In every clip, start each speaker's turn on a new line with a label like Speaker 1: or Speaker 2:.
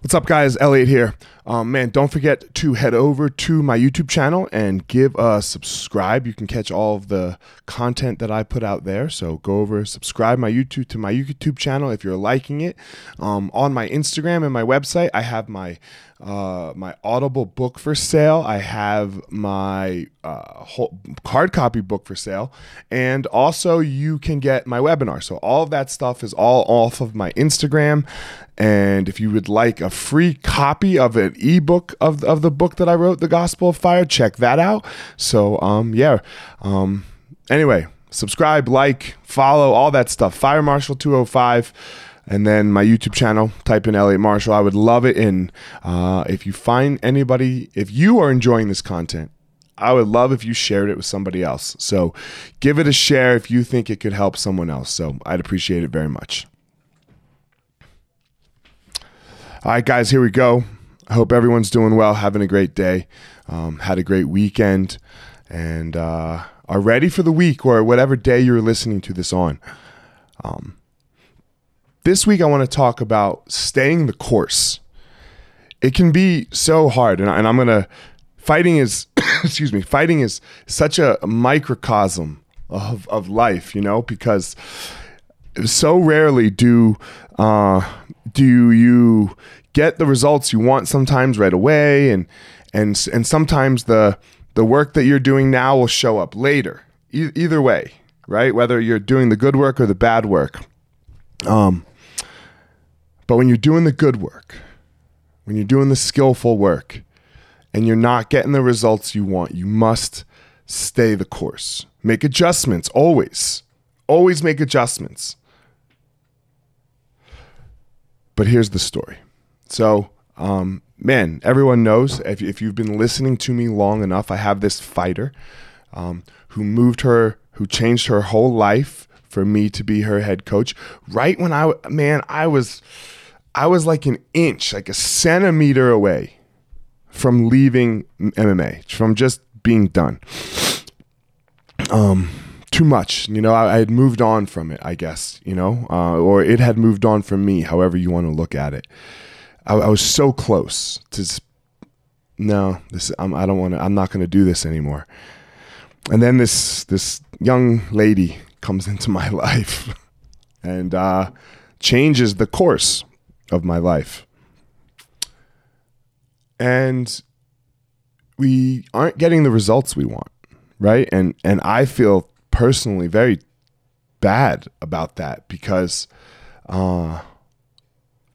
Speaker 1: What's up, guys? Elliot here. Um, man, don't forget to head over to my YouTube channel and give a subscribe. You can catch all of the content that I put out there. So go over, subscribe my YouTube to my YouTube channel if you're liking it. Um, on my Instagram and my website, I have my uh, my Audible book for sale. I have my uh, whole hard copy book for sale, and also you can get my webinar. So all of that stuff is all off of my Instagram. And if you would like a free copy of an ebook of, of the book that I wrote, The Gospel of Fire, check that out. So, um, yeah. Um, anyway, subscribe, like, follow, all that stuff. Fire Marshal 205 and then my YouTube channel. Type in Elliot Marshall. I would love it. And uh, if you find anybody, if you are enjoying this content, I would love if you shared it with somebody else. So give it a share if you think it could help someone else. So I'd appreciate it very much. All right, guys, here we go. I hope everyone's doing well, having a great day, um, had a great weekend, and uh, are ready for the week or whatever day you're listening to this on. Um, this week, I want to talk about staying the course. It can be so hard, and, and I'm gonna. Fighting is, excuse me, fighting is such a microcosm of of life, you know, because so rarely do uh, do you get the results you want sometimes right away and and and sometimes the the work that you're doing now will show up later. E- either way right? Whether you're doing the good work or the bad work. Um but when you're doing the good work when you're doing the skillful work and you're not getting the results you want you must stay the course. Make adjustments always. Always make adjustments but here's the story. So, um, man, everyone knows if, if you've been listening to me long enough, I have this fighter um, who moved her, who changed her whole life for me to be her head coach. Right when I, man, I was, I was like an inch, like a centimeter away from leaving MMA, from just being done. Um, too much. You know, I, I, had moved on from it, I guess, you know, uh, or it had moved on from me, however you want to look at it. I, I was so close to, no, this, I'm, I don't want to, I'm not going to do this anymore. And then this, this young lady comes into my life and uh, changes the course of my life. And we aren't getting the results we want, right? And and I feel personally very bad about that because, uh,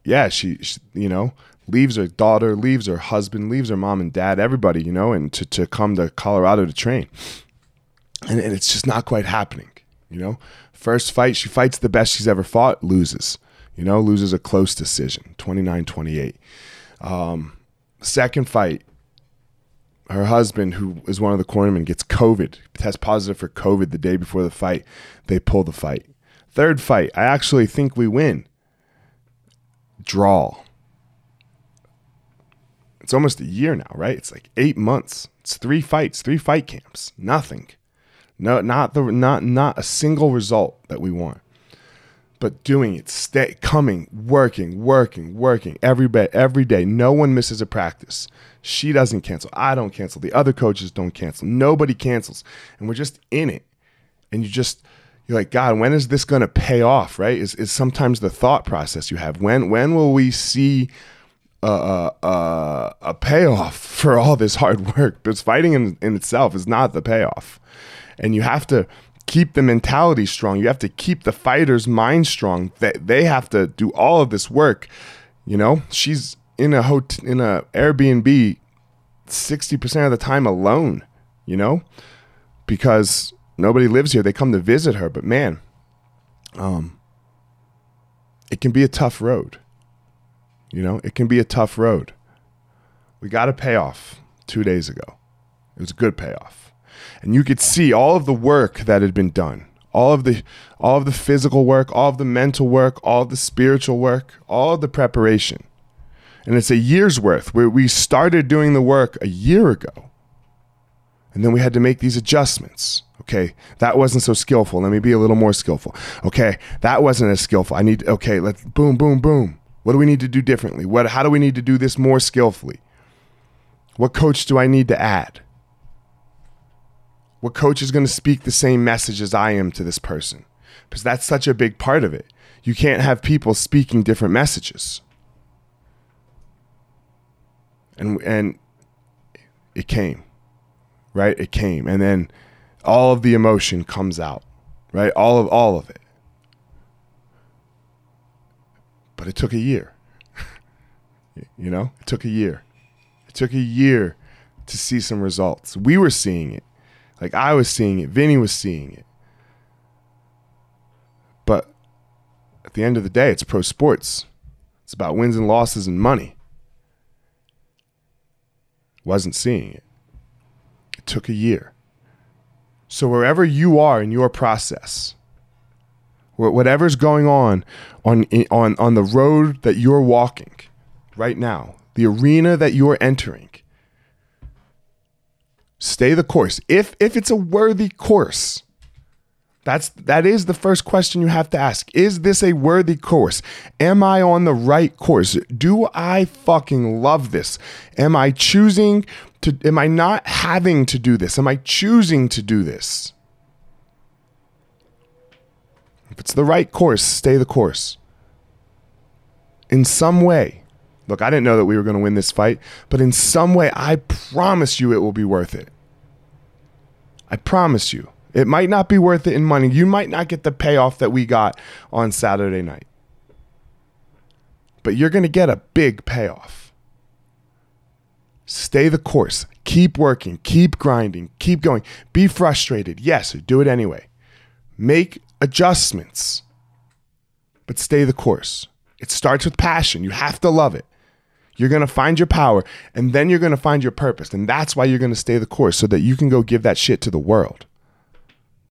Speaker 1: yeah, she, she, you know, leaves her daughter, leaves her husband, leaves her mom and dad, everybody, you know, and to, to come to Colorado to train. And, and it's just not quite happening, you know. First fight, she fights the best she's ever fought, loses, you know, loses a close decision, 29 28. Um, second fight, her husband, who is one of the cornermen, gets COVID, tests positive for COVID the day before the fight. They pull the fight. Third fight, I actually think we win. Draw. It's almost a year now, right? It's like eight months. It's three fights, three fight camps. Nothing. No, not the not not a single result that we want. But doing it, stay coming, working, working, working every day, every day. No one misses a practice. She doesn't cancel. I don't cancel. The other coaches don't cancel. Nobody cancels. And we're just in it. And you just, you're like, God, when is this going to pay off? Right? Is, is sometimes the thought process you have. When, when will we see a, a, a payoff for all this hard work? Because fighting in, in itself is not the payoff. And you have to keep the mentality strong. You have to keep the fighter's mind strong. That they have to do all of this work. You know, she's in a hotel in a Airbnb 60% of the time alone, you know? Because nobody lives here. They come to visit her, but man, um it can be a tough road. You know, it can be a tough road. We got a payoff 2 days ago. It was a good payoff. And you could see all of the work that had been done. All of the all of the physical work, all of the mental work, all of the spiritual work, all of the preparation and it's a year's worth where we started doing the work a year ago. And then we had to make these adjustments. Okay, that wasn't so skillful. Let me be a little more skillful. Okay, that wasn't as skillful. I need, okay, let's boom, boom, boom. What do we need to do differently? What how do we need to do this more skillfully? What coach do I need to add? What coach is going to speak the same message as I am to this person? Because that's such a big part of it. You can't have people speaking different messages. And and it came. Right? It came. And then all of the emotion comes out. Right? All of all of it. But it took a year. you know? It took a year. It took a year to see some results. We were seeing it. Like I was seeing it, Vinny was seeing it. But at the end of the day, it's pro sports. It's about wins and losses and money. Wasn't seeing it. It took a year. So wherever you are in your process, whatever's going on on on on the road that you're walking right now, the arena that you're entering, stay the course. If if it's a worthy course, that's that is the first question you have to ask. Is this a worthy course? Am I on the right course? Do I fucking love this? Am I choosing to am I not having to do this? Am I choosing to do this? If it's the right course, stay the course. In some way, Look, I didn't know that we were going to win this fight, but in some way, I promise you it will be worth it. I promise you. It might not be worth it in money. You might not get the payoff that we got on Saturday night. But you're going to get a big payoff. Stay the course. Keep working. Keep grinding. Keep going. Be frustrated. Yes, do it anyway. Make adjustments. But stay the course. It starts with passion. You have to love it. You're going to find your power and then you're going to find your purpose. And that's why you're going to stay the course so that you can go give that shit to the world.